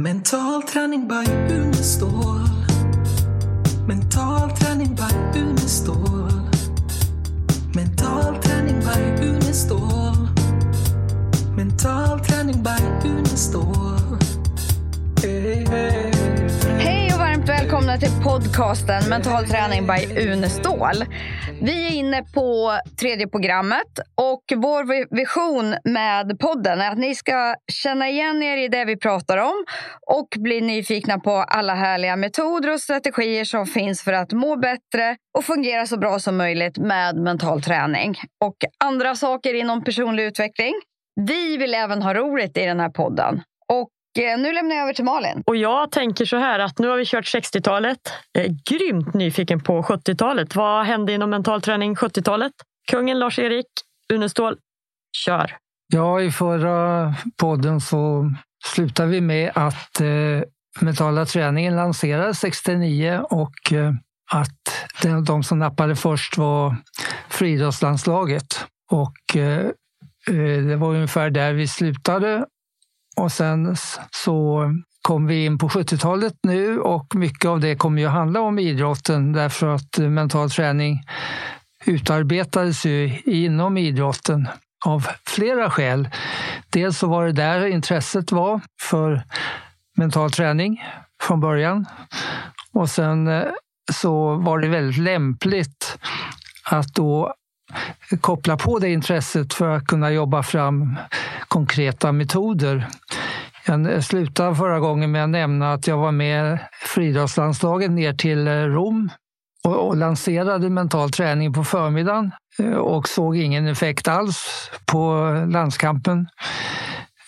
Mental träning by Unestål. Mental träning by Unestål. Mental träning by Unestål. Mental träning by Unestål. Hey, hey. Välkomna till podcasten Mental träning by Unestål. Vi är inne på tredje programmet och vår vision med podden är att ni ska känna igen er i det vi pratar om och bli nyfikna på alla härliga metoder och strategier som finns för att må bättre och fungera så bra som möjligt med mental träning och andra saker inom personlig utveckling. Vi vill även ha roligt i den här podden. Och nu lämnar jag över till Malin. Och jag tänker så här att nu har vi kört 60-talet. Jag är grymt nyfiken på 70-talet. Vad hände inom mental träning 70-talet? Kungen Lars-Erik Unestål, kör! Ja, i förra podden så slutade vi med att eh, mentala träningen lanserades 69 och eh, att de, de som nappade först var friidrottslandslaget. Och eh, eh, det var ungefär där vi slutade. Och sen så kom vi in på 70-talet nu och mycket av det kommer ju handla om idrotten därför att eh, mental träning utarbetades ju inom idrotten av flera skäl. Dels så var det där intresset var för mental träning från början. Och sen eh, så var det väldigt lämpligt att då koppla på det intresset för att kunna jobba fram konkreta metoder. Jag slutade förra gången med att nämna att jag var med friidrottslandslaget ner till eh, Rom och, lanserade mental träning på förmiddagen eh, och såg ingen effekt alls på landskampen.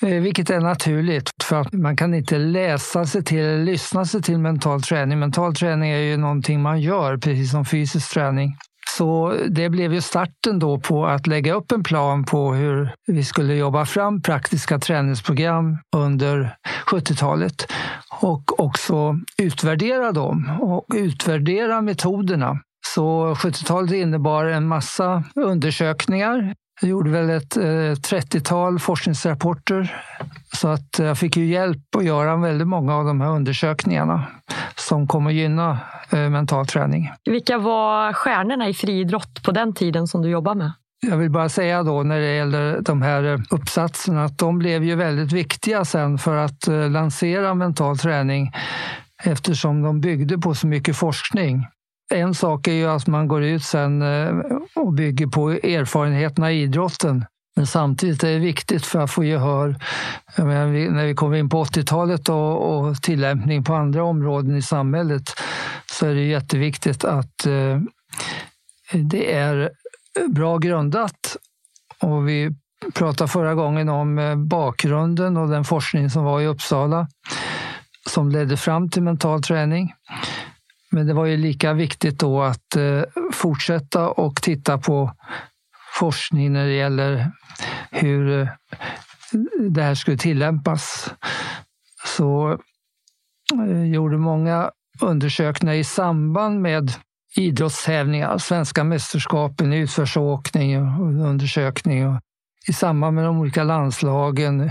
Eh, vilket är naturligt, för att man kan inte läsa sig till eller lyssna sig till mental träning. Mental träning är ju någonting man gör, precis som fysisk träning. Så det blev ju starten då på att lägga upp en plan på hur vi skulle jobba fram praktiska träningsprogram under 70-talet och också utvärdera dem och utvärdera metoderna. Så 70-talet innebar en massa undersökningar. Jag gjorde väl ett eh, 30-tal forskningsrapporter så att jag fick ju hjälp att göra väldigt många av de här undersökningarna som kommer gynna eh, mental träning. Vilka var stjärnorna i friidrott på den tiden som du jobbade med? Jag vill bara säga då när det gäller de här uppsatserna att de blev ju väldigt viktiga sen för att eh, lansera mental träning eftersom de byggde på så mycket forskning. En sak är ju att man går ut sen eh, och bygger på erfarenheterna i idrotten. Men samtidigt är det viktigt för att få gehör menar, när vi kommer in på 80-talet och, och tillämpning på andra områden i samhället så är det jätteviktigt att eh, det är bra grundat. Och vi pratade förra gången om eh, bakgrunden och den forskning som var i Uppsala som ledde fram till mental träning. Men det var ju lika viktigt då att eh, fortsätta och titta på forskning när det gäller hur eh, det här skulle tillämpas. Så eh, gjorde många undersökningar i samband med idrottstävlingar, svenska mästerskapen i utförsåkning och undersökning och i samband med de olika landslagen,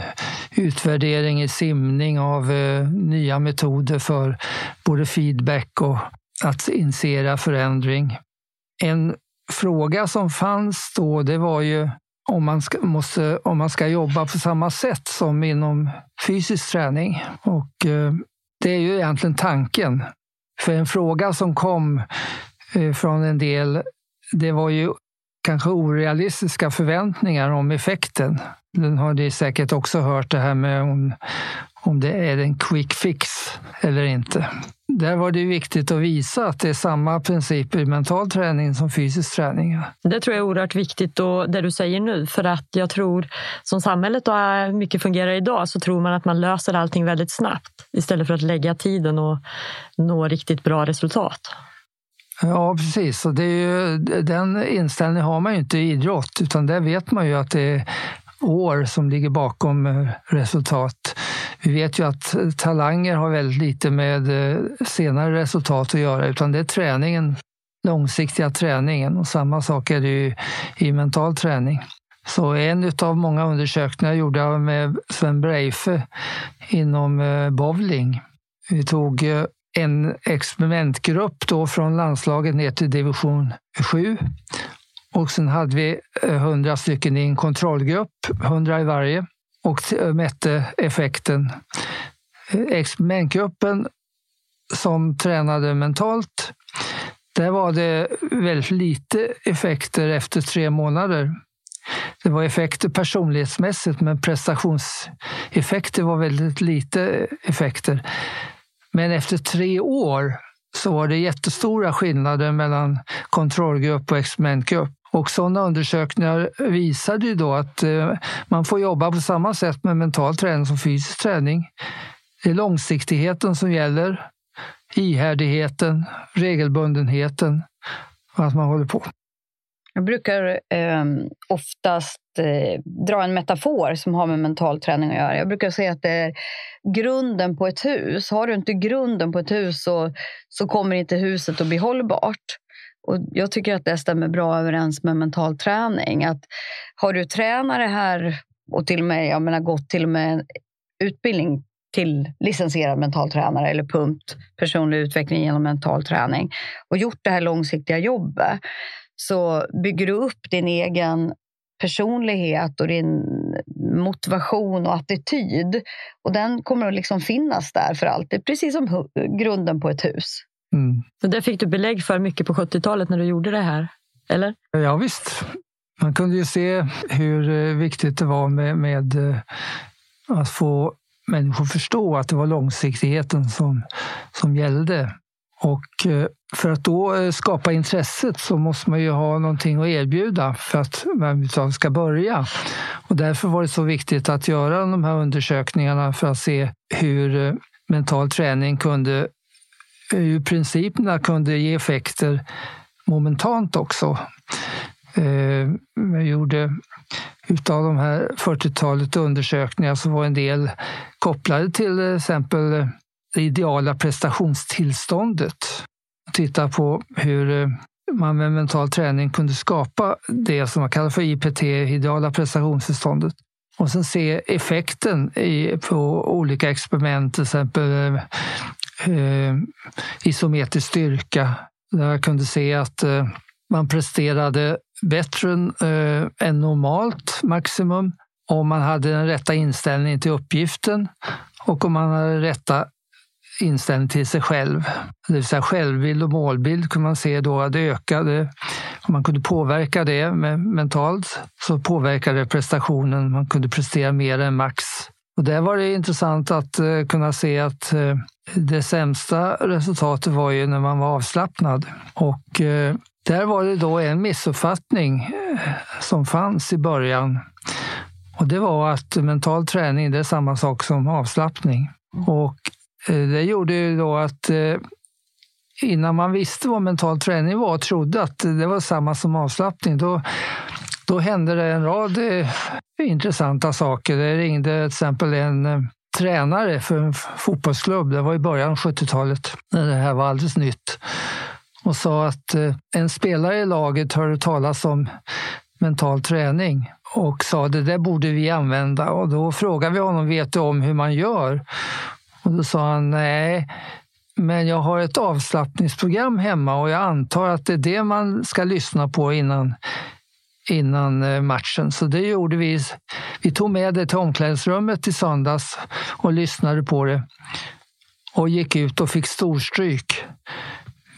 utvärdering i simning av eh, nya metoder för både feedback och att initiera förändring. En fråga som fanns då, det var ju om man, ska, måste, om man ska jobba på samma sätt som inom fysisk träning. Och eh, det är ju egentligen tanken. För en fråga som kom eh, från en del, det var ju kanske orealistiska förväntningar om effekten. Den har ni säkert också hört det här med om, om det är en quick fix eller inte. Där var det viktigt att visa att det är samma principer i mental träning som fysisk träning. Det tror jag är oerhört viktigt och det du säger nu för att jag tror som samhället och mycket fungerar idag så tror man att man löser allting väldigt snabbt istället för att lägga tiden och nå riktigt bra resultat. Ja, precis. Och det är ju, den inställningen har man ju inte i idrott, utan där vet man ju att det är år som ligger bakom eh, resultat. Vi vet ju att talanger har väldigt lite med eh, senare resultat att göra, utan det är träningen, långsiktiga träningen. Och samma sak är det ju i mental träning. Så en av många undersökningar gjorde jag med Sven Breife inom eh, bowling. Vi tog en experimentgrupp då från landslaget ner till division 7. Och sen hade vi eh, 100 stycken i en kontrollgrupp, 100 i varje, och eh, mätte effekten. Eh, experimentgruppen som tränade mentalt, där var det väldigt lite effekter efter tre månader. Det var effekter personlighetsmässigt, men prestationseffekter var väldigt lite effekter. Men efter tre år så var det jättestora skillnader mellan kontrollgrupp och experimentgrupp. Och sådana undersökningar visade ju då att eh, man får jobba på samma sätt med mental träning som fysisk träning. Det är långsiktigheten som gäller, ihärdigheten, regelbundenheten och att man håller på. Jag brukar eh, oftast eh, dra en metafor som har med mental träning att göra. Jag brukar säga att det är grunden på ett hus. Har du inte grunden på ett hus så, så kommer inte huset att bli hållbart. Och jag tycker att det stämmer bra överens med mental träning. Att har du tränare här och till och med, jag menar, gått till och med utbildning till licensierad mental tränare eller punkt personlig utveckling genom mental träning och gjort det här långsiktiga jobbet så bygger du upp din egen personlighet och din motivation och attityd. Och den kommer att liksom finnas där för alltid, precis som grunden på ett hus. Mm. Och det fick du belägg för mycket på 70-talet när du gjorde det här, eller? Ja, visst. Man kunde ju se hur eh, viktigt det var med, med eh, att få människor förstå att det var långsiktigheten som, som gällde. Och eh, för att då eh, skapa intresset så måste man ju ha någonting att erbjuda för att man ska börja. Och därför var det så viktigt att göra de här undersökningarna för att se hur eh, mental träning kunde, hur principerna kunde ge effekter momentant också. Jag gjorde utav de här 40-talet undersökningar så var en del kopplade till exempel det ideala prestationstillståndet. Titta på hur eh, man med mental träning kunde skapa det som man kallar för IPT, ideala prestationstillståndet. Och sen se effekten i, på olika experiment, till exempel eh, eh isometrisk styrka. Där jag kunde se att eh, man presterade bättre eh, än normalt maximum om man hade den rätta inställningen till uppgiften och om man hade rätta inställning till sig själv. Det vill säga självbild och målbild kunde man se då att det ökade. Om man kunde påverka det mentalt så påverkade det prestationen. Man kunde prestera mer än max. Och där var det intressant att eh, kunna se att eh, det sämsta resultatet var ju när man var avslappnad. Och eh, där var det då en missuppfattning som fanns i början. Och det var att mental träning det är samma sak som avslappning. Och Eh, det gjorde ju då att eh, innan man visste vad mental träning var och trodde att det var samma som avslappning, då, då hände det en rad eh, intressanta saker. Det ringde till exempel en tränare för en fotbollsklubb, det var i början av 70-talet, när det här var alldeles nytt, och sa att en spelare i laget hörde talas om mental träning och sa det där borde vi använda. Och då frågade vi honom, vet du om hur man gör? Och då sa han nej, men jag har ett avslappningsprogram hemma och jag antar att det är det man ska lyssna på innan, innan eh, matchen. Så det gjorde vi. Vi tog med det till omklädningsrummet i söndags och lyssnade på det och gick ut och fick storstryk.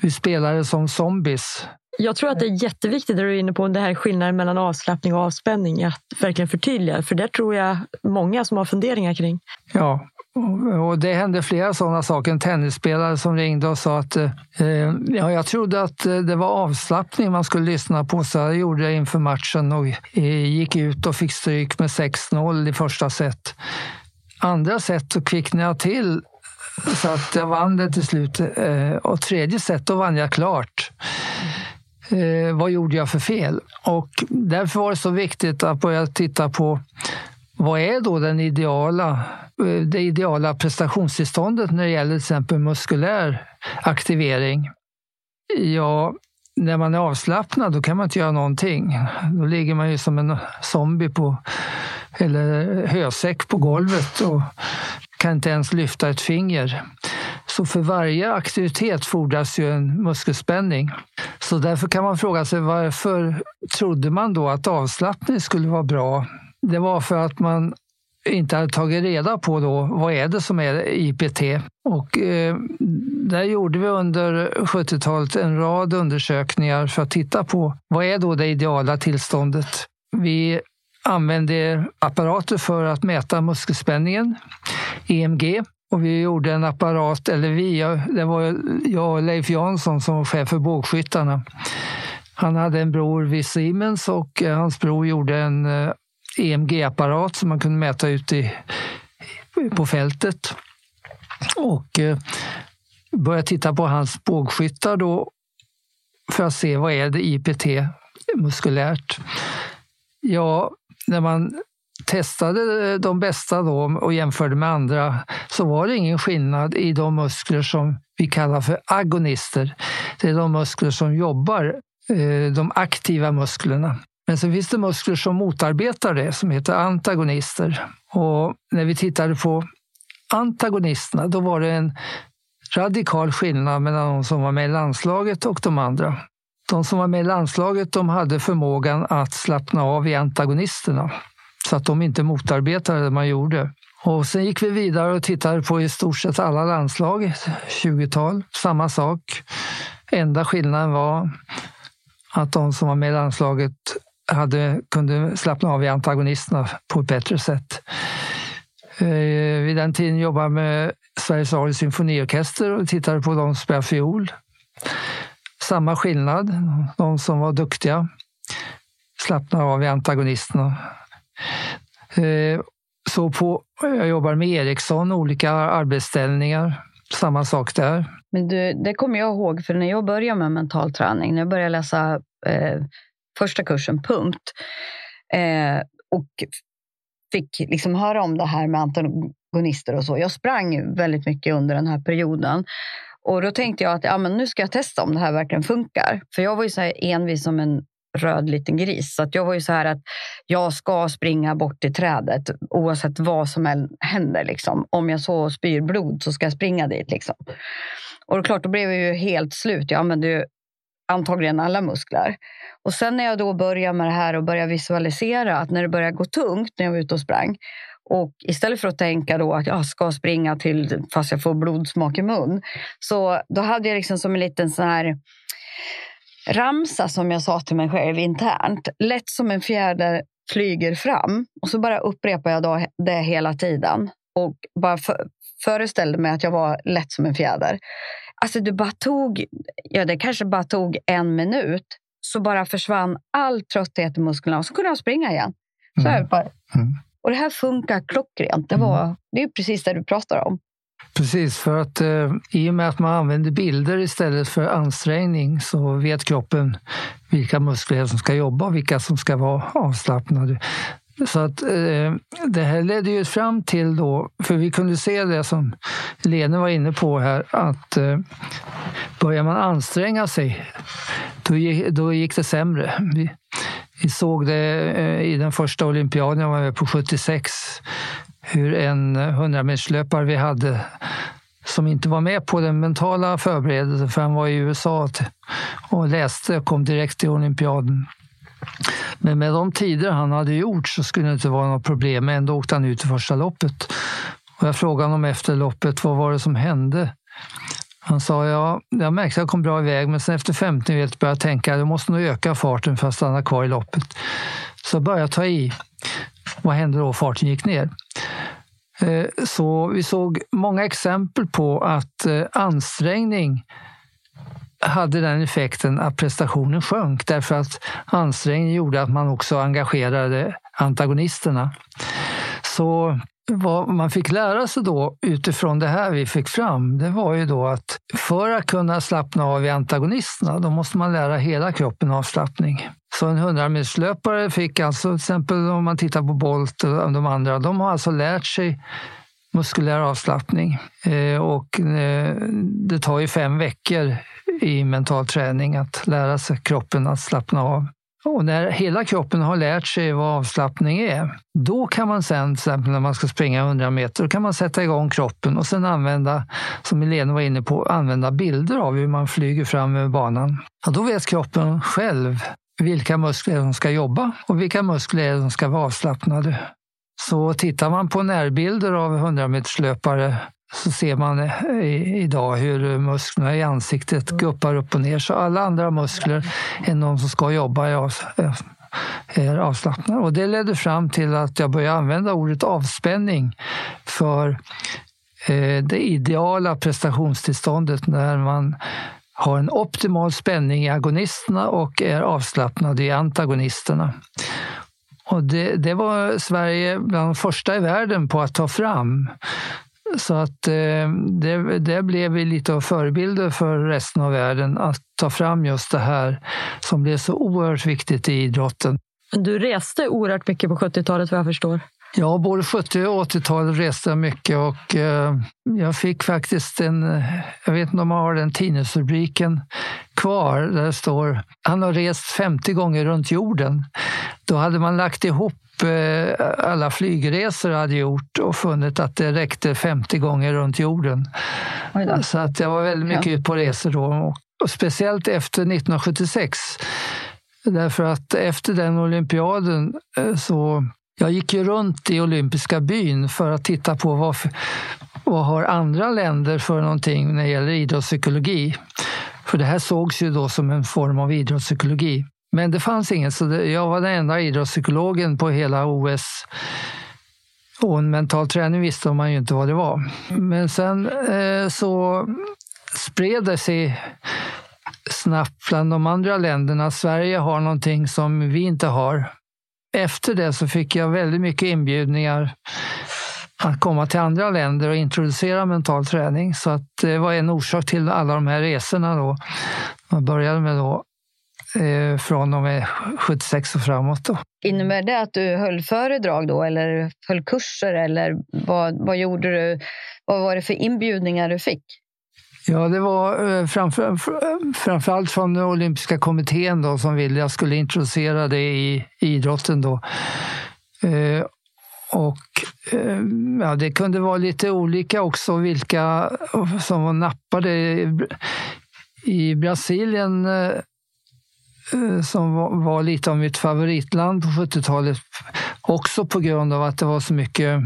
Vi spelade som zombies. Jag tror att det är jätteviktigt det du är inne på, det här skillnaden mellan avslappning och avspänning, att verkligen förtydliga. För det tror jag många som har funderingar kring. Ja, och det hände flera sådana saker. En tennisspelare som ringde och sa att eh, ja, jag trodde att eh, det var avslappning man skulle lyssna på, så jag gjorde jag inför matchen och eh, gick ut och fick stryk med 6-0 i första set. Andra set så kvicknade jag till så att jag vann det till slut. Eh, och tredje set då vann jag klart. Eh, vad gjorde jag för fel? Och därför var det så viktigt att börja titta på vad är då den ideala, eh, det ideala prestationstillståndet när det gäller till exempel muskulär aktivering? Ja, när man är avslappnad då kan man inte göra någonting. Då ligger man ju som en zombie på, eller hösäck på golvet och kan inte ens lyfta ett finger. Så för varje aktivitet fordras ju en muskelspänning. Så därför kan man fråga sig varför trodde man då att avslappning skulle vara bra? Det var för att man inte hade tagit reda på då, vad är det som är IPT. Och eh, där gjorde vi under 70-talet en rad undersökningar för att titta på vad är då det ideala tillståndet. Vi använde apparater för att mäta muskelspänningen, EMG. Och vi gjorde en apparat, eller vi, det var jag och Leif Jansson som var chef för bågskyttarna. Han hade en bror vid Siemens och eh, hans bror gjorde en eh, EMG-apparat som man kunde mäta ut i, på fältet. Och eh, började titta på hans bågskyttar då för att se vad är det IPT muskulärt. Ja, när man testade de bästa då och jämförde med andra så var det ingen skillnad i de muskler som vi kallar för agonister. Det är de muskler som jobbar, eh, de aktiva musklerna. Men så finns det muskler som motarbetar det, som heter antagonister. Och när vi tittade på antagonisterna, då var det en radikal skillnad mellan de som var med i landslaget och de andra. De som var med i landslaget de hade förmågan att slappna av i antagonisterna så att de inte motarbetade det man gjorde. Och sen gick vi vidare och tittade på i stort sett alla landslag, 20-tal, samma sak. Enda skillnaden var att de som var med i landslaget hade, kunde slappna av i antagonisterna på ett bättre sätt. Eh, vid den tiden jobbade jag med Sveriges Radio symfoniorkester och tittade på de som spelade fiol. Samma skillnad. De som var duktiga slappnade av i antagonisterna. Eh, så på, jag jobbar med Ericsson, olika arbetsställningar. Samma sak där. Men du, det kommer jag ihåg, för när jag började med mental träning, när jag började läsa eh, första kursen, punkt, eh, och fick liksom höra om det här med antagonister och så. Jag sprang väldigt mycket under den här perioden. Och då tänkte jag att ja, men nu ska jag testa om det här verkligen funkar. För jag var ju så här envis som en röd liten gris. Så att jag var ju så här att jag ska springa bort till trädet oavsett vad som än händer. Liksom. Om jag så spyr blod så ska jag springa dit. Liksom. Och det är klart, då blev jag ju helt slut. Jag använde ju antagligen alla muskler. Och sen när jag då började med det här och började visualisera att när det började gå tungt när jag var ute och sprang och istället för att tänka då att jag ska springa till fast jag får blodsmak i mun. Så då hade jag liksom som en liten sån här ramsa som jag sa till mig själv internt. Lätt som en fjäder flyger fram. Och så bara upprepar jag då det hela tiden. Och bara för, föreställde mig att jag var lätt som en fjäder. Alltså det bara tog, ja det kanske bara tog en minut. Så bara försvann all trötthet i musklerna och så kunde jag springa igen. Så mm. bara, mm. Och det här funkar klockrent. Det, var, mm. det är precis det du pratar om. Precis, för att eh, i och med att man använder bilder istället för ansträngning så vet kroppen vilka muskler som ska jobba och vilka som ska vara avslappnade. Så att eh, det här ledde ju fram till då, för vi kunde se det som Lene var inne på här, att eh, börjar man anstränga sig, då gick, då gick det sämre. Vi, vi såg det eh, i den första olympiaden jag var med på 76 hur en 100 meterslöpare vi hade som inte var med på den mentala förberedelsen för han var i USA och läste och kom direkt till olympiaden. Men med de tider han hade gjort så skulle det inte vara något problem. Men ändå åkte han ut i första loppet. Och jag frågade honom efter loppet, vad var det som hände? Han sa, ja, jag märkte att jag kom bra iväg, men sen efter 50 meter började jag tänka, jag måste nog öka farten för att stanna kvar i loppet. Så började jag ta i. Vad hände då? Farten gick ner. Eh, så vi såg många exempel på att eh, ansträngning hade den effekten att prestationen sjönk därför att ansträngning gjorde att man också engagerade antagonisterna. Så vad man fick lära sig då utifrån det här vi fick fram, det var ju då att för att kunna slappna av i antagonisterna, då måste man lära hela kroppen avslappning. Så en hundrameterslöpare fick alltså, till exempel om man tittar på Bolt och de andra, de har alltså lärt sig muskulär avslappning. Eh, och eh, det tar ju fem veckor i mental träning, att lära sig kroppen att slappna av. Och när hela kroppen har lärt sig vad avslappning är, då kan man sen, till exempel när man ska springa 100 meter, då kan man sätta igång kroppen och sen använda, som Helene var inne på, använda bilder av hur man flyger fram över banan. Ja, då vet kroppen själv vilka muskler som ska jobba och vilka muskler som ska vara avslappnade. Så tittar man på närbilder av 100-meterslöpare så ser man eh, idag hur musklerna i ansiktet guppar upp och ner. Så alla andra muskler än de som ska jobba är, eh, är avslappnade. Och det ledde fram till att jag började använda ordet avspänning för eh, det ideala prestationstillståndet när man har en optimal spänning i agonisterna och är avslappnad i antagonisterna. Och det, det var Sverige bland de första i världen på att ta fram. Så att eh, det, det blev lite av förebilder för resten av världen att ta fram just det här som blev så oerhört viktigt i idrotten. Du reste oerhört mycket på 70-talet vad jag förstår. Ja, både 70 och 80-talet reste jag mycket och eh, jag fick faktiskt en, jag vet inte om man har den tidningsrubriken kvar, där det står han har rest 50 gånger runt jorden. Då hade man lagt ihop eh, alla flygresor jag hade gjort och funnit att det räckte 50 gånger runt jorden. Så att jag var väldigt mycket ja. ute på resor då. Och speciellt efter 1976. Därför att efter den olympiaden eh, så jag gick ju runt i olympiska byn för att titta på vad, vad har andra länder för någonting när det gäller idrottspsykologi. För det här sågs ju då som en form av idrottspsykologi. Men det fanns inget, så det, jag var den enda idrottspsykologen på hela OS. Och en mental träning visste man ju inte vad det var. Men sen eh, så spred det sig snabbt bland de andra länderna. Sverige har någonting som vi inte har efter det så fick jag väldigt mycket inbjudningar att komma till andra länder och introducera mental träning. Så att det var en orsak till alla de här resorna. Då. Jag började med då, eh, från och med 76 och framåt. Då. Innebär det att du höll föredrag då eller höll kurser eller vad, vad gjorde du? Vad var det för inbjudningar du fick? Ja, det var eh, framför, eh, eh, framförallt från den olympiska kommittén då, som ville att jag skulle introducera det i idrotten. Då. Eh, och eh, ja, det kunde vara lite olika också vilka som var nappade. I Brasilien, som var lite av mitt favoritland på 70-talet, också på grund av att det var så mycket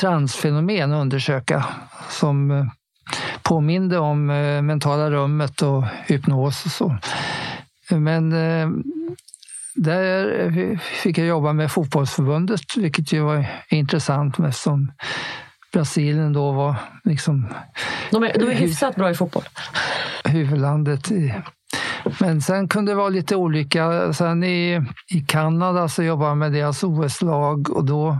transfenomen att undersöka som påminde om eh, mentala rummet och hypnos och så. Men eh, där fick jag jobba med fotbollsförbundet, vilket ju var intressant eftersom Brasilien då var liksom... De är, de är hyfsat bra i fotboll. Huvudlandet. Men sen kunde det vara lite olika. Sen i, i Kanada så jobbade jag med deras OS-lag och då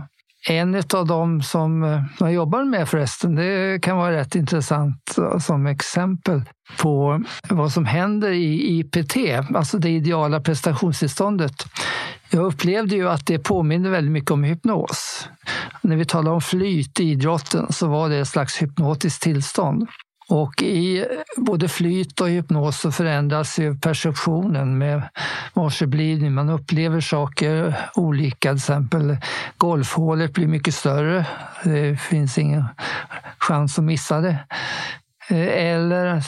en av dem som eh, jag jobbar med förresten, det kan vara rätt intressant eh, som exempel på vad som händer i IPT, alltså det ideala prestationstillståndet. Jag upplevde ju att det påminner väldigt mycket om hypnos. När vi talar om flyt i idrotten så var det ett slags hypnotiskt tillstånd. Och i både flyt och hypnos så förändras ju perceptionen med varseblivning. Man upplever saker olika. Till exempel golfhålet blir mycket större. Det finns ingen chans att missa det. Eh, eller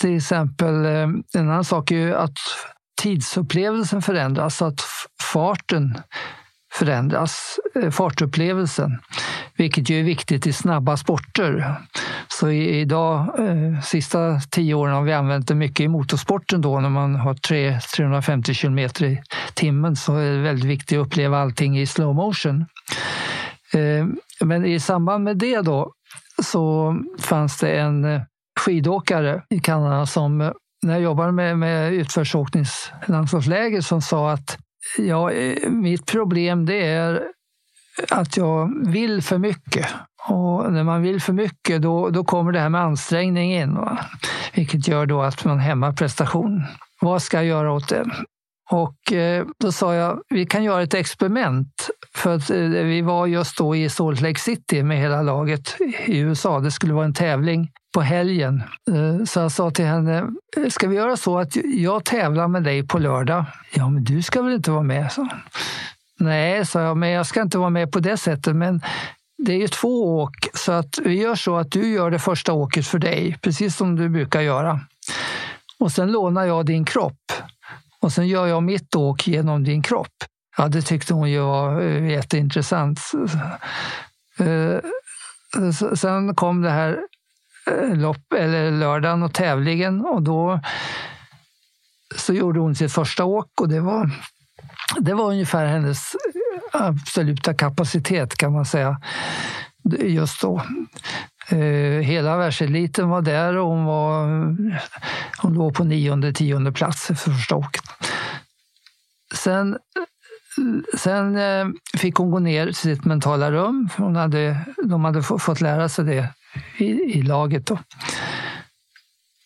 till exempel, eh, en annan sak är ju att tidsupplevelsen förändras, så att farten förändras, eh, fartupplevelsen, vilket ju är viktigt i snabba sporter. Så idag, eh, sista tio åren har vi använt det mycket i motorsporten då när man har 3, 350 kilometer i timmen så är det väldigt viktigt att uppleva allting i slow motion. Eh, men i samband med det då så fanns det en skidåkare i Kanada som när jag jobbade med, med utförsåkningslandslagsläger som sa att ja, eh, mitt problem det är att jag vill för mycket. Och när man vill för mycket då, då kommer det här med ansträngning in. Va? Vilket gör då att man hämmar prestation. Vad ska jag göra åt det? Och eh, då sa jag, vi kan göra ett experiment. För att eh, vi var just då i Salt Lake City med hela laget i USA. Det skulle vara en tävling på helgen. Eh, så jag sa till henne, ska vi göra så att jag tävlar med dig på lördag? Ja, men du ska väl inte vara med? Så. Nej, sa jag, men jag ska inte vara med på det sättet. Men det är ju två åk, så att vi gör så att du gör det första åket för dig, precis som du brukar göra. Och sen lånar jag din kropp och sen gör jag mitt åk genom din kropp. Ja, det tyckte hon ju var eh, jätteintressant. Eh, eh, sen kom det här lopp, eller lördagen och tävlingen och då så gjorde hon sitt första åk och det var, det var ungefär hennes absoluta kapacitet kan man säga just då. Eh, hela världseliten var där och hon, var, hon låg på nionde, tionde plats för första åket. Sen Sen eh, fick hon gå ner till sitt mentala rum. För hon hade, de hade fått lära sig det i, i laget. Då.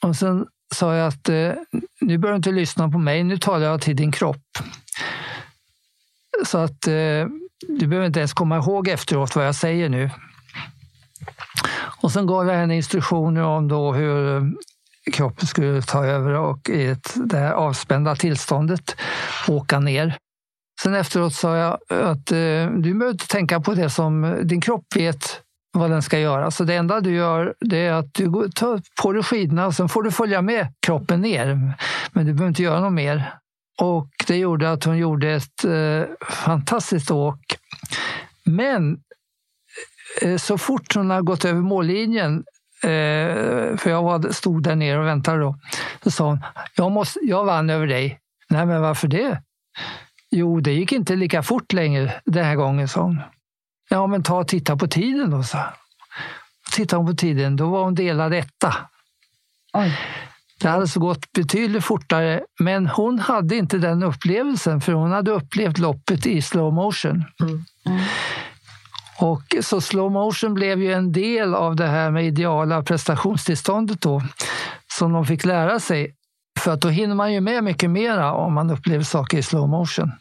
Och sen sa jag att eh, nu bör du inte lyssna på mig, nu talar jag till din kropp. Så att eh, du behöver inte ens komma ihåg efteråt vad jag säger nu. Och sen gav jag henne instruktioner om då hur eh, kroppen skulle ta över och i ett, det här avspända tillståndet åka ner. Sen efteråt sa jag att eh, du behöver inte tänka på det som din kropp vet vad den ska göra. Så det enda du gör det är att du tar på dig skidorna och sen får du följa med kroppen ner. Men du behöver inte göra något mer. Och det gjorde att hon gjorde ett eh, fantastiskt åk. Men så fort hon har gått över mållinjen eh, för jag var, stod där nere och väntade då. Så sa hon, jag, måste, jag vann över dig. Nej, men varför det? Jo, det gick inte lika fort längre den här gången, sa hon. Ja, men ta och titta på tiden då, sa Tittade hon på tiden, då var hon delad etta. Oj. Det hade så gått betydligt fortare, men hon hade inte den upplevelsen för hon hade upplevt loppet i slow motion. Mm. Mm. Och så slow motion blev ju en del av det här med ideala prestationstillståndet då, som de fick lära sig för att då hinner man ju med mycket mera om man upplever saker i slow motion.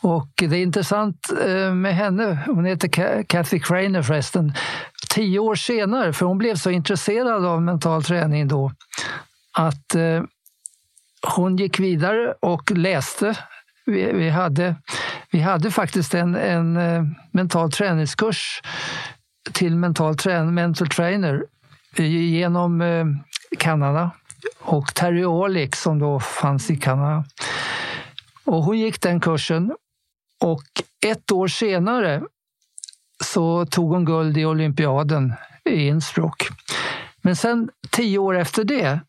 Och det är intressant eh, med henne, hon heter Kathy Craner förresten, tio år senare, för hon blev så intresserad av mental träning då, att eh, hon gick vidare och läste. Vi, hade, vi hade faktiskt en, en eh, mental träningskurs till mental, trän, mental trainer genom eh, Kanada och Terry Orlick som då fanns i Kanada. Och hon gick den kursen och ett år senare så tog hon guld i olympiaden i Innsbruck. Men sen tio år efter det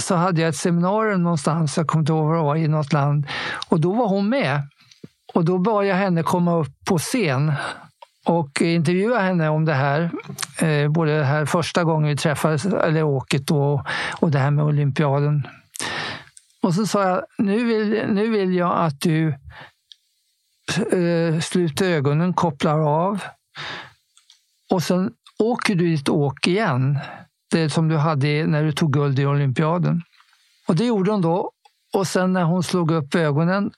så hade jag ett seminarium någonstans, jag kommer inte ihåg var det var, i något land. Och då var hon med. Och då bad jag henne komma upp på scen och intervjua henne om det här. Eh, både det här första gången vi träffades, eller åket då, och det här med olympiaden. Och så sa jag, nu vill, nu vill jag att du eh, sluter ögonen, kopplar av och sen åker du ditt åk igen. Det som du hade när du tog guld i olympiaden. Och det gjorde hon då. Och sen när hon slog upp ögonen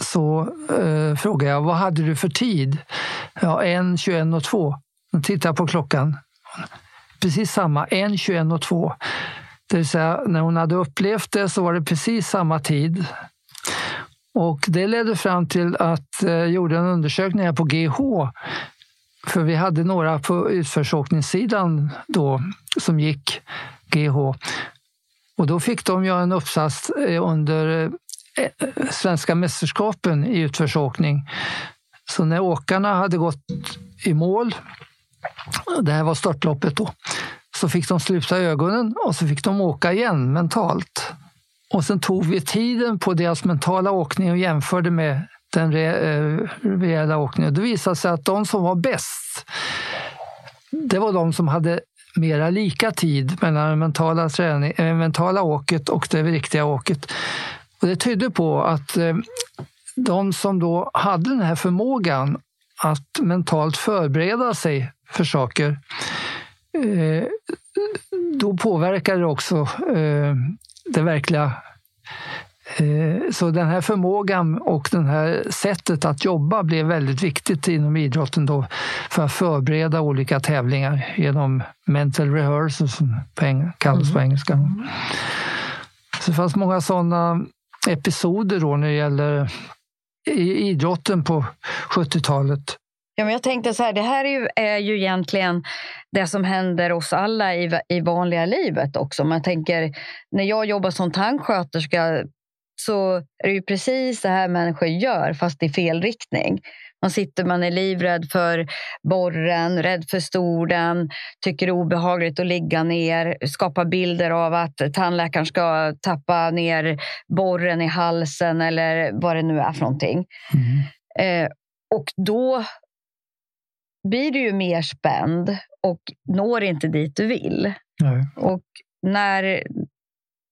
så eh, frågade jag vad hade du för tid? Ja, en, 21 och 2. Hon tittar på klockan. Precis samma, en, 21 och 2. Det vill säga, när hon hade upplevt det så var det precis samma tid. Och det ledde fram till att eh, jag eh, gjorde en undersökning här på GH. För vi hade några på utförsåkningssidan då som gick GH. Och då fick de göra en uppsats eh, under Eh, svenska mästerskapen i utförsåkning. Så när åkarna hade gått i mål, det här var startloppet då, så fick de sluta ögonen och så fick de åka igen mentalt. Och sen tog vi tiden på deras mentala åkning och jämförde med den re eh, reella åkningen. Det visade sig att de som var bäst, det var de som hade mera lika tid mellan det mentala, träning, äh, mentala åket och det riktiga åket. Och det tydde på att eh, de som då hade den här förmågan att mentalt förbereda sig för saker, eh, då påverkade det också eh, det verkliga så den här förmågan och det här sättet att jobba blev väldigt viktigt inom idrotten då för att förbereda olika tävlingar genom mental rehearsal som kallas på mm. engelska. Så det fanns många sådana episoder då när det gäller idrotten på 70-talet. Ja, men jag tänkte så här, det här är ju, är ju egentligen det som händer oss alla i, i vanliga livet också. Man tänker, när jag jobbar som tandsköterska så är det ju precis det här människor gör, fast i fel riktning. Man sitter, man är livrädd för borren, rädd för stolen, tycker det är obehagligt att ligga ner, skapar bilder av att tandläkaren ska tappa ner borren i halsen eller vad det nu är för någonting. Mm. Eh, och då blir du ju mer spänd och når inte dit du vill. Nej. Och när,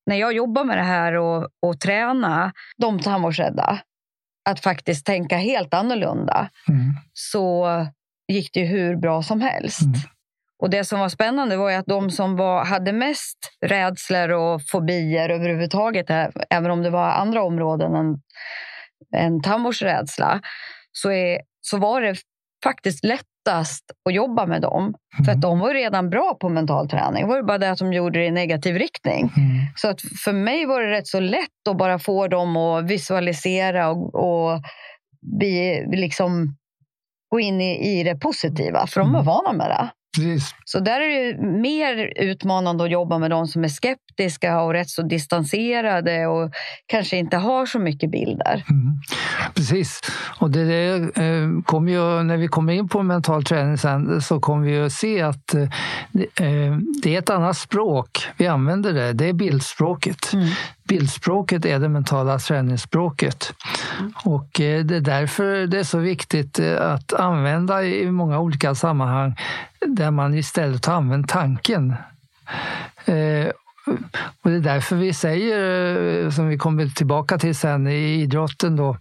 när jag jobbar med det här och, och träna de tandvårdsrädda att faktiskt tänka helt annorlunda mm. så gick det hur bra som helst. Mm. Och Det som var spännande var att de som var, hade mest rädslor och fobier överhuvudtaget, även om det var andra områden än, än tandvårdsrädsla, så, är, så var det faktiskt lättast att jobba med dem. Mm. För att mm. de var redan bra på mental träning. Det var bara det att de gjorde det i negativ riktning. Mm. Så att för mig var det rätt så lätt att bara få dem att visualisera och, och bli, liksom, gå in i, i det positiva. För de var mm. vana med det. Precis. Så där är det mer utmanande att jobba med de som är skeptiska och rätt så distanserade och kanske inte har så mycket bilder. Mm. Precis. Och det, det eh, kommer ju, när vi kommer in på mental träning sen så kommer vi att se att eh, det är ett annat språk. Vi använder det. Det är bildspråket. Mm bildspråket är det mentala träningsspråket. Mm. Och eh, det är därför det är så viktigt eh, att använda i många olika sammanhang där man istället har använt tanken. Eh, och det är därför vi säger, som vi kommer tillbaka till sen i idrotten, då,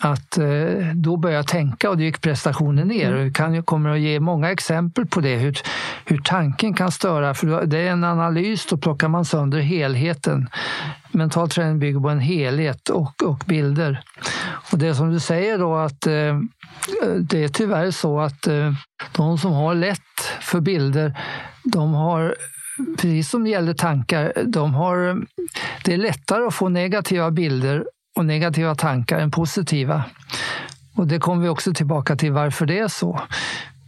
att eh, då börjar jag tänka och då gick prestationen ner. Mm. Jag kommer att ge många exempel på det, hur, hur tanken kan störa. För det är en analys, då plockar man sönder helheten. Mental träning bygger på en helhet och, och bilder. Och det som du säger då att eh, det är tyvärr så att eh, de som har lätt för bilder, de har precis som det gäller tankar, de har, det är lättare att få negativa bilder och negativa tankar än positiva. Och det kommer vi också tillbaka till varför det är så.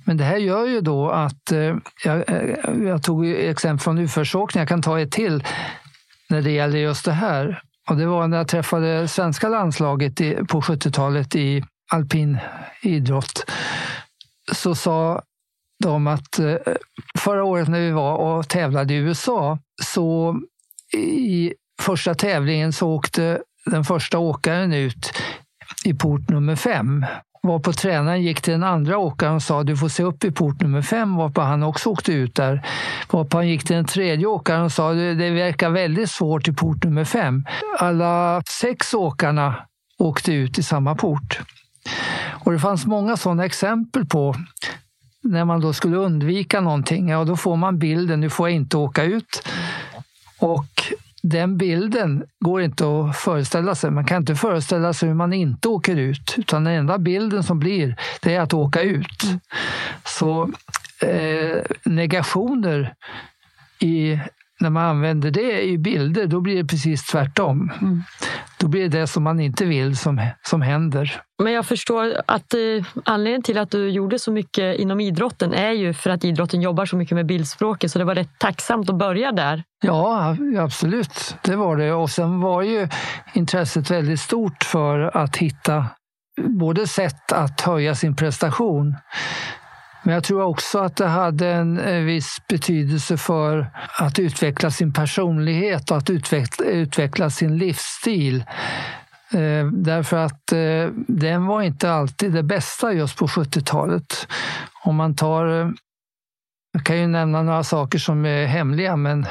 Men det här gör ju då att, eh, jag, eh, jag tog exempel från utförsåkning, jag kan ta ett till när det gäller just det här. Och det var när jag träffade svenska landslaget i, på 70-talet i alpin idrott. Så sa de att eh, förra året när vi var och tävlade i USA så i första tävlingen så åkte den första åkaren ut i port nummer fem. Varpå tränaren gick till den andra åkaren och sa du får se upp i port nummer fem, varpå han också åkte ut där. Varpå han gick till den tredje åkaren och sa det verkar väldigt svårt i port nummer fem. Alla sex åkarna åkte ut i samma port. Och det fanns många sådana exempel på när man då skulle undvika någonting, ja då får man bilden, nu får jag inte åka ut. Och den bilden går inte att föreställa sig. Man kan inte föreställa sig hur man inte åker ut, utan den enda bilden som blir, det är att åka ut. Så eh, negationer i när man använder det i bilder, då blir det precis tvärtom. Mm. Då blir det det som man inte vill som, som händer. Men jag förstår att eh, anledningen till att du gjorde så mycket inom idrotten är ju för att idrotten jobbar så mycket med bildspråket, så det var rätt tacksamt att börja där. Ja, absolut. Det var det. Och sen var ju intresset väldigt stort för att hitta både sätt att höja sin prestation men jag tror också att det hade en viss betydelse för att utveckla sin personlighet och att utveckla, utveckla sin livsstil. Eh, därför att eh, den var inte alltid det bästa just på 70-talet. Om man tar... Eh, jag kan ju nämna några saker som är hemliga, men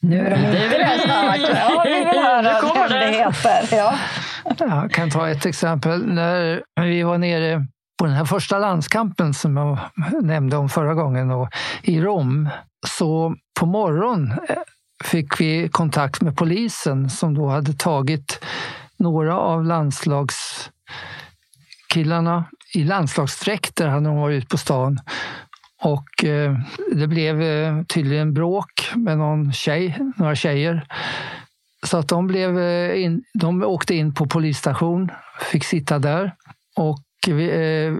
nu är de ute snart. Ja, vi vill höra hemligheter. Ja. Jag kan ta ett exempel. När vi var nere på den här första landskampen som jag nämnde om förra gången och i Rom, så på morgonen eh, fick vi kontakt med polisen som då hade tagit några av landslagskillarna i landslagsdräkter hade de varit ute på stan. Och eh, det blev eh, tydligen bråk med någon tjej, några tjejer. Så att de, blev in, de åkte in på polisstation, fick sitta där. Och vi, eh,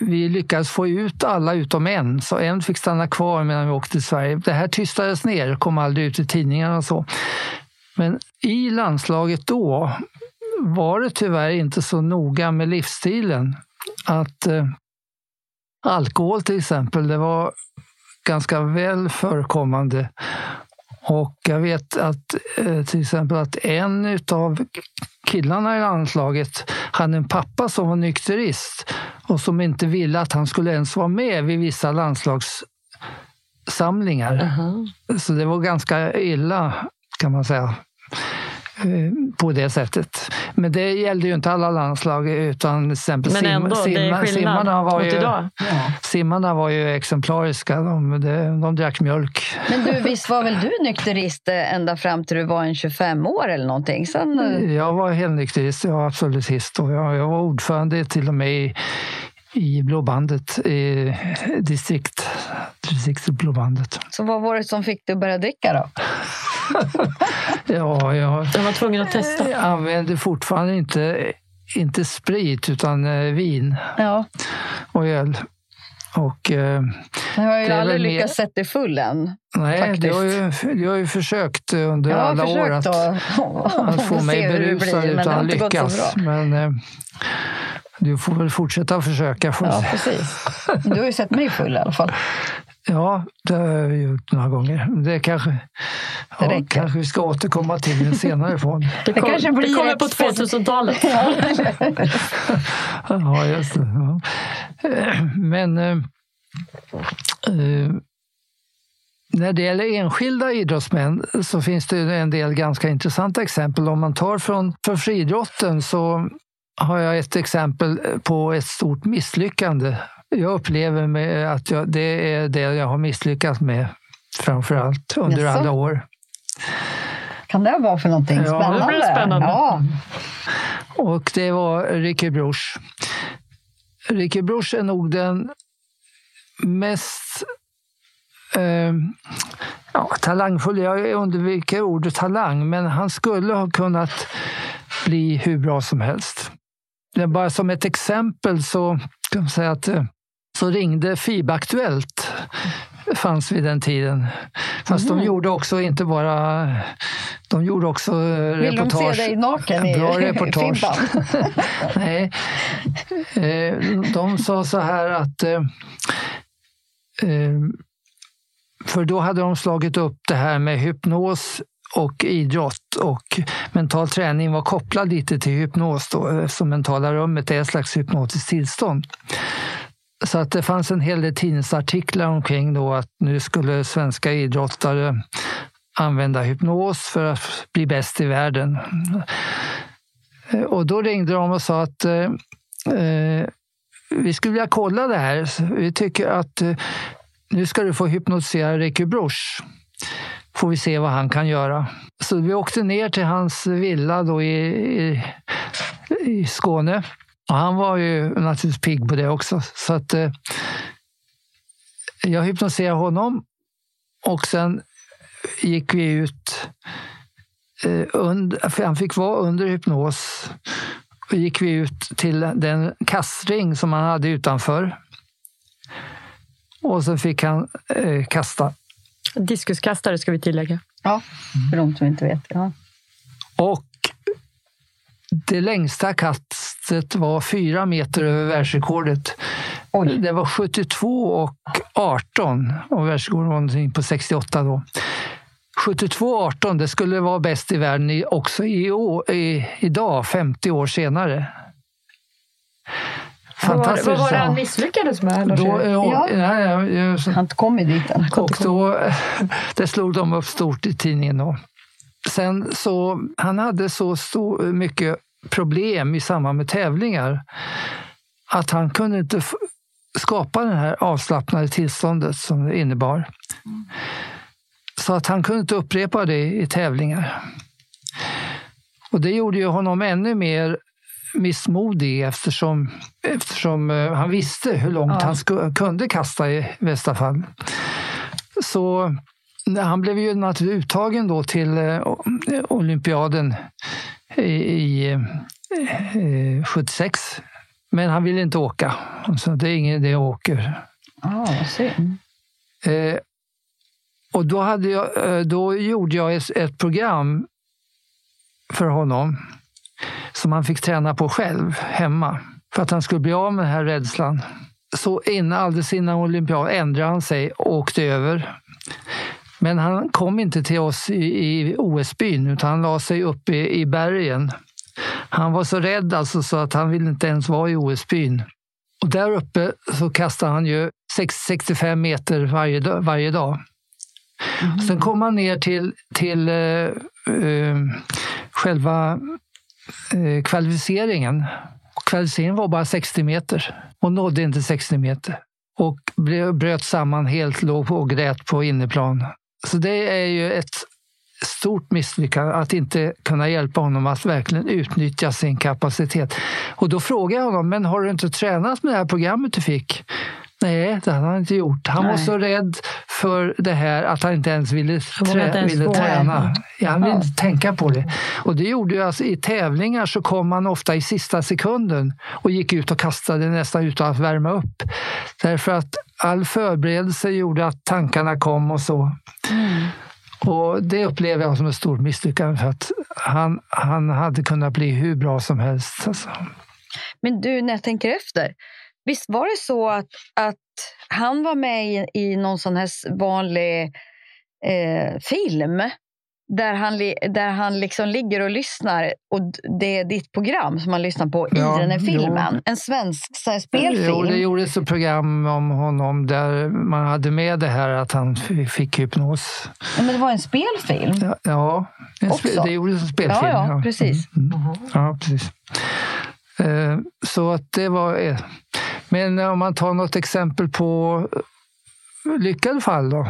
vi lyckades få ut alla utom en, så en fick stanna kvar medan vi åkte till Sverige. Det här tystades ner, kom aldrig ut i tidningarna och så. Men i landslaget då var det tyvärr inte så noga med livsstilen. Att eh, alkohol till exempel, det var ganska väl förekommande. Och jag vet att eh, till exempel att en av killarna i landslaget hade en pappa som var nykterist och som inte ville att han skulle ens vara med vid vissa landslagssamlingar. Uh -huh. Så det var ganska illa kan man säga på det sättet. Men det gällde ju inte alla landslag utan till exempel Men ändå, sim, simma, simmarna, var ju, idag. simmarna var ju exemplariska. De, de, de drack mjölk. Men du, visst var väl du nykterist eh, ända fram till du var en 25 år eller någonting? Sen... Eh, jag var helnykterist, jag var absolutist. Och jag, jag var ordförande till och med i, i Blåbandet, i distrikt, distriktet Blåbandet. Så vad var det som fick dig att börja dricka då? ja, jag, jag var tvungen att testa. Jag använde fortfarande inte, inte sprit utan eh, vin ja. och öl. Och, eh, jag har ju aldrig lyckats sätta dig full än. Nej, du har, ju, du har ju försökt under alla försökt år att, att, att få mig berusad utan att lyckas. Men eh, du får väl fortsätta försöka. Får ja, precis. Du har ju sett mig full i alla fall. Ja, det har jag gjort några gånger. Det kanske, det ja, kanske vi ska återkomma till en senare form. Det, kom, det kanske blir det kommer på 2000-talet. ja, just det. Ja. Men äh, äh, när det gäller enskilda idrottsmän så finns det en del ganska intressanta exempel. Om man tar från för friidrotten så har jag ett exempel på ett stort misslyckande jag upplever att jag, det är det jag har misslyckats med framför allt under Jaså. alla år. Kan det vara för någonting ja, spännande? Det blir spännande. Ja. Och det var Ricky Bruch. Ricky Bruch är nog den mest eh, ja, talangfull, jag undviker ordet talang, men han skulle ha kunnat bli hur bra som helst. Bara som ett exempel så kan man säga att eh, så ringde FIB-Aktuellt fanns vid den tiden. Fast mm. de gjorde också inte bara... De gjorde också reportage. Vill de se dig naken i Bra reportage. Nej. Eh, de sa så här att... Eh, eh, för då hade de slagit upp det här med hypnos och idrott och mental träning var kopplad lite till hypnos då, eh, eftersom mentala rummet är ett slags hypnotiskt tillstånd. Så att det fanns en hel del tidningsartiklar omkring då att nu skulle svenska idrottare använda hypnos för att bli bäst i världen. Eh, och då ringde de och sa att eh, eh, vi skulle vilja kolla det här. Vi tycker att eh, nu ska du få hypnotisera Ricky Bruch. Får vi se vad han kan göra. Så vi åkte ner till hans villa då i, i, i Skåne och han var ju naturligtvis pigg på det också. Så att eh, jag hypnotiserade honom och sen gick vi ut. Eh, under, han fick vara under hypnos. Och gick vi ut till den kastring som han hade utanför. Och så fick han eh, kasta. Diskuskastare ska vi tillägga. Ja, för de som inte vet. Ja. Och det längsta kastet var fyra meter över världsrekordet. Oj. Det var 72 och 18 och världsrekordet var någonting på 68 då. 72-18, det skulle vara bäst i världen också i, i, idag, 50 år senare. Fantastiskt. Vad var, det han misslyckades med? Då, ja, ja. Ja, han kom ju dit. Och då, det slog de upp stort i tidningen. Då. Sen så, han hade så stor, mycket problem i samband med tävlingar att han kunde inte skapa det här avslappnade tillståndet som det innebar. Så att han kunde inte upprepa det i tävlingar. Och det gjorde ju honom ännu mer missmodig eftersom, eftersom eh, han visste hur långt ja. han sku, kunde kasta i bästa fall. Så han blev ju naturligtvis uttagen då till eh, olympiaden i, i eh, 76. Men han ville inte åka. Så det är ingen idé att åka. Oh, eh, och då, hade jag, då gjorde jag ett, ett program för honom som han fick träna på själv hemma för att han skulle bli av med den här rädslan. Så innan, alldeles innan olympiaden ändrade han sig och åkte över. Men han kom inte till oss i, i OS-byn utan han la sig uppe i, i bergen. Han var så rädd alltså så att han ville inte ens vara i OS-byn. Och där uppe så kastade han ju 65 meter varje, varje dag. Mm. Sen kom han ner till, till uh, uh, själva Eh, kvalificeringen. Kvalificeringen var bara 60 meter Hon nådde inte 60 meter. Och bröt samman helt, låg och grät på inneplan. Så det är ju ett stort misslyckande att inte kunna hjälpa honom att verkligen utnyttja sin kapacitet. Och då frågar jag honom, men har du inte tränat med det här programmet du fick? Nej, det hade han inte gjort. Han Nej. var så rädd för det här att han inte ens ville, trä ens ville träna. Ja, han ville inte tänka på det. Och det gjorde ju alltså, i tävlingar så kom han ofta i sista sekunden och gick ut och kastade nästan utan att värma upp. Därför att all förberedelse gjorde att tankarna kom och så. Mm. Och det upplever jag som ett stort misslyckande för att han, han hade kunnat bli hur bra som helst. Alltså. Men du, när jag tänker efter, visst var det så att, att han var med i, i någon sån här vanlig eh, film där han, där han liksom ligger och lyssnar och det är ditt program som han lyssnar på i ja, den här filmen. Jo. En svensk spelfilm. Jo, det gjordes ett program om honom där man hade med det här att han fick hypnos. Ja, men det var en spelfilm? Ja, ja en spe, det gjordes en spelfilm. Ja, ja, precis. Mm, mm. Ja, precis. Eh, så att det var... Men om man tar något exempel på lyckade fall då,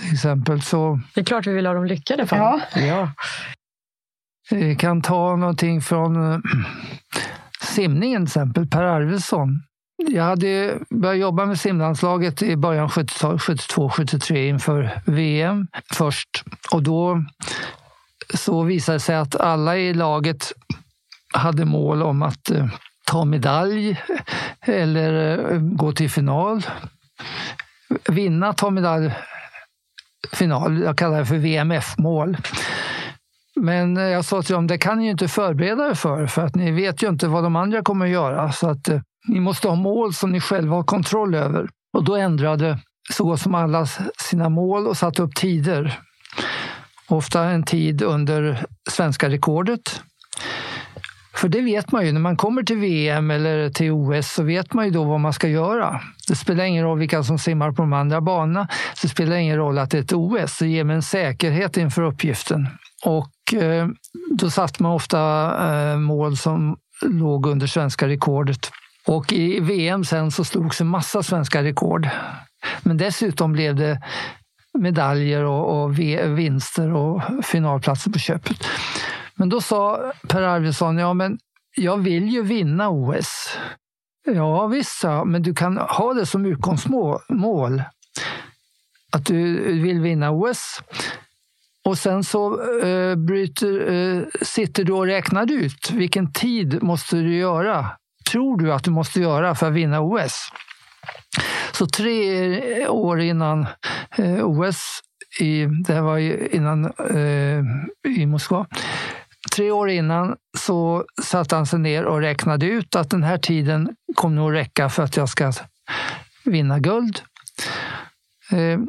till exempel. Så, det är klart vi vill ha de lyckade fallen. Ja. ja. Vi kan ta någonting från eh, simningen till exempel, Per Arvidsson. Jag hade börjat jobba med simlandslaget i början 72-73 inför VM först. Och då så visade det sig att alla i laget hade mål om att eh, ta medalj eller eh, gå till final vinna ta medalj, final. Jag kallar det för VMF-mål. Men eh, jag sa till dem, det kan ni ju inte förbereda er för, för att ni vet ju inte vad de andra kommer att göra. Så att eh, ni måste ha mål som ni själva har kontroll över. Och då ändrade så gott som alla sina mål och satte upp tider. Ofta en tid under svenska rekordet. För det vet man ju, när man kommer till VM eller till OS så vet man ju då vad man ska göra. Det spelar ingen roll vilka som simmar på de andra banorna. Det spelar ingen roll att det är ett OS. Det ger mig en säkerhet inför uppgiften. Och eh, då satte man ofta eh, mål som låg under svenska rekordet. Och i VM sen så slogs en massa svenska rekord. Men dessutom blev det medaljer och, och vinster och finalplatser på köpet. Men då sa Per Arvidsson, ja men jag vill ju vinna OS. Ja visst, men du kan ha det som utgångsmål. Att du vill vinna OS. Och sen så eh, bryter, eh, sitter du och räknar ut vilken tid måste du göra. Tror du att du måste göra för att vinna OS? Så tre år innan eh, OS, i, det var innan eh, i Moskva, Tre år innan så satte han sig ner och räknade ut att den här tiden kommer nog räcka för att jag ska vinna guld. Eh,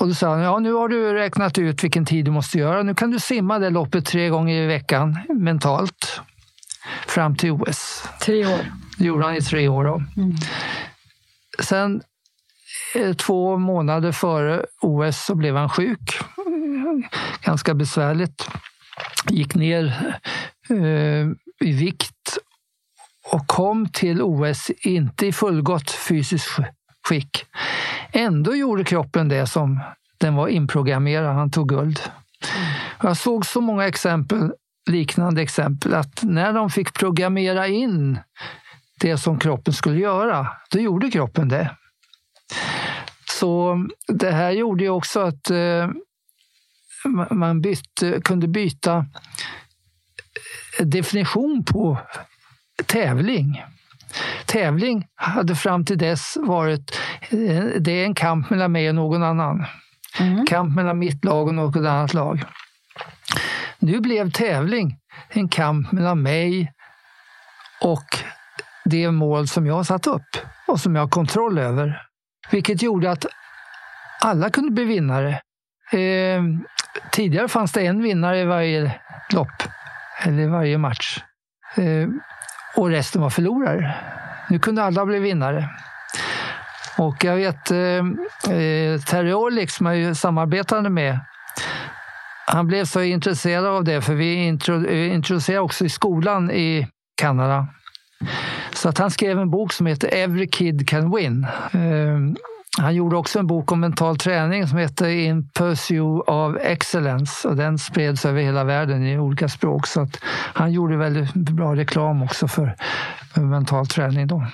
och då sa han, ja nu har du räknat ut vilken tid du måste göra. Nu kan du simma det loppet tre gånger i veckan mentalt fram till OS. Tre år. Det gjorde han i tre år. Då. Mm. Sen eh, två månader före OS så blev han sjuk. Ganska besvärligt gick ner eh, i vikt och kom till OS inte i fullgott fysiskt skick. Ändå gjorde kroppen det som den var inprogrammerad. Han tog guld. Jag såg så många exempel, liknande exempel, att när de fick programmera in det som kroppen skulle göra, då gjorde kroppen det. Så det här gjorde ju också att eh, man bytte, kunde byta definition på tävling. Tävling hade fram till dess varit eh, det är en kamp mellan mig och någon annan. Mm. Kamp mellan mitt lag och något annat lag. Nu blev tävling en kamp mellan mig och det mål som jag satt upp och som jag har kontroll över. Vilket gjorde att alla kunde bli vinnare. Eh, tidigare fanns det en vinnare i varje lopp, eller i varje match. Eh, och resten var förlorare. Nu kunde alla bli vinnare. Och jag vet eh, eh Terry Orlik som jag samarbetade med, han blev så intresserad av det för vi eh, introducerade också i skolan i Kanada. Så att han skrev en bok som heter Every Kid Can Win. Eh, han gjorde också en bok om mental träning som heter In Pursuit of Excellence och den spreds över hela världen i olika språk. Så att han gjorde väldigt bra reklam också för, mental träning. Då.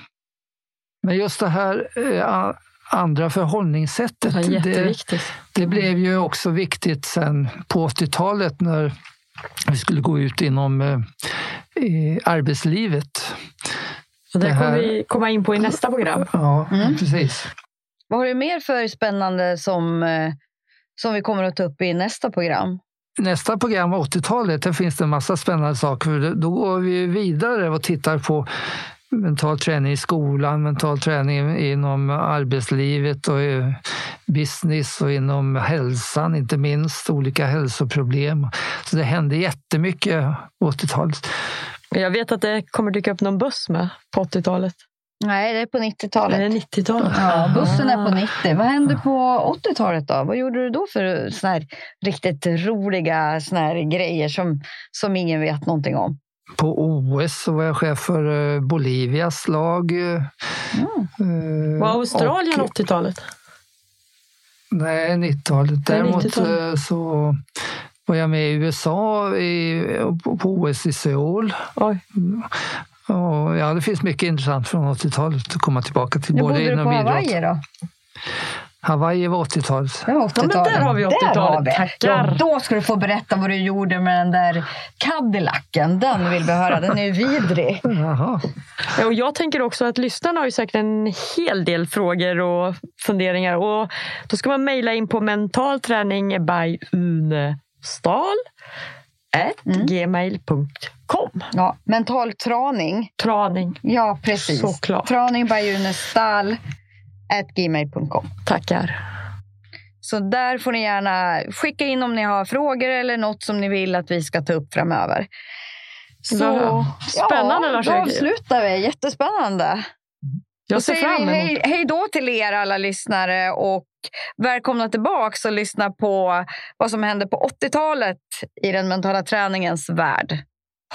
Men just det här eh, andra förhållningssättet, det, det, det, blev ju också viktigt sen på 80-talet när vi skulle gå ut inom eh, arbetslivet. Och det, det här... kommer vi komma in på i nästa program. Ja, mm. precis. Vad har du mer för spännande som, eh, som vi kommer att ta upp i nästa program? Nästa program, 80-talet, där finns det en massa spännande saker. Då går vi vidare och tittar på mental träning i skolan, mental träning inom arbetslivet och business och inom hälsan, inte minst olika hälsoproblem. Så det hände jättemycket på 80-talet. Jag vet att det kommer dyka upp någon buss med på 80-talet. Nej, det är på 90-talet. Det är 90-talet? Ja, bussen är på 90. Vad hände på 80-talet då? Vad gjorde du då för såna här riktigt roliga såna här grejer som, som ingen vet någonting om? På OS så var jag chef för eh, Bolivias lag. Mm. Var Australien och, 80-talet? Nej, 90-talet. Däremot 90 eh, så var jag med i USA i, på OS i Seoul. Oj. Och ja, det finns mycket intressant från 80-talet att komma tillbaka till. Hur bodde du på Hawaii då? Hawaii var 80-talet. Det var 80 ja, där har vi 80-talet. Ja, då ska du få berätta vad du gjorde med den där Cadillacen. Den vill vi höra. Den är vidrig. Jaha. Ja, och jag tänker också att lyssnarna har ju säkert en hel del frågor och funderingar. Och då ska man mejla in på mentalträning by Unestal mm. gmail.com. Ja, mental traning. Traning. Ja, precis. Såklart. Traning by Unestal gmail.com. Tackar. Så där får ni gärna skicka in om ni har frågor eller något som ni vill att vi ska ta upp framöver. Så, Spännande ja, Lars Då avslutar vi. Jättespännande. Jag ser fram emot. Hej, hej då till er alla lyssnare och välkomna tillbaka och lyssna på vad som hände på 80-talet i den mentala träningens värld.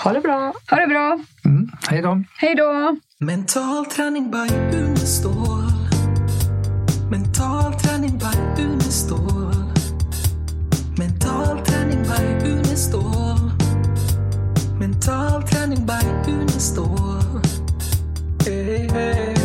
Ha det bra! Ha det bra! Mm, hej då! Hej då! Mental träning by Unestål Mental träning by Unestål Mental träning by Unestål Mental träning by Unestål hey, hey.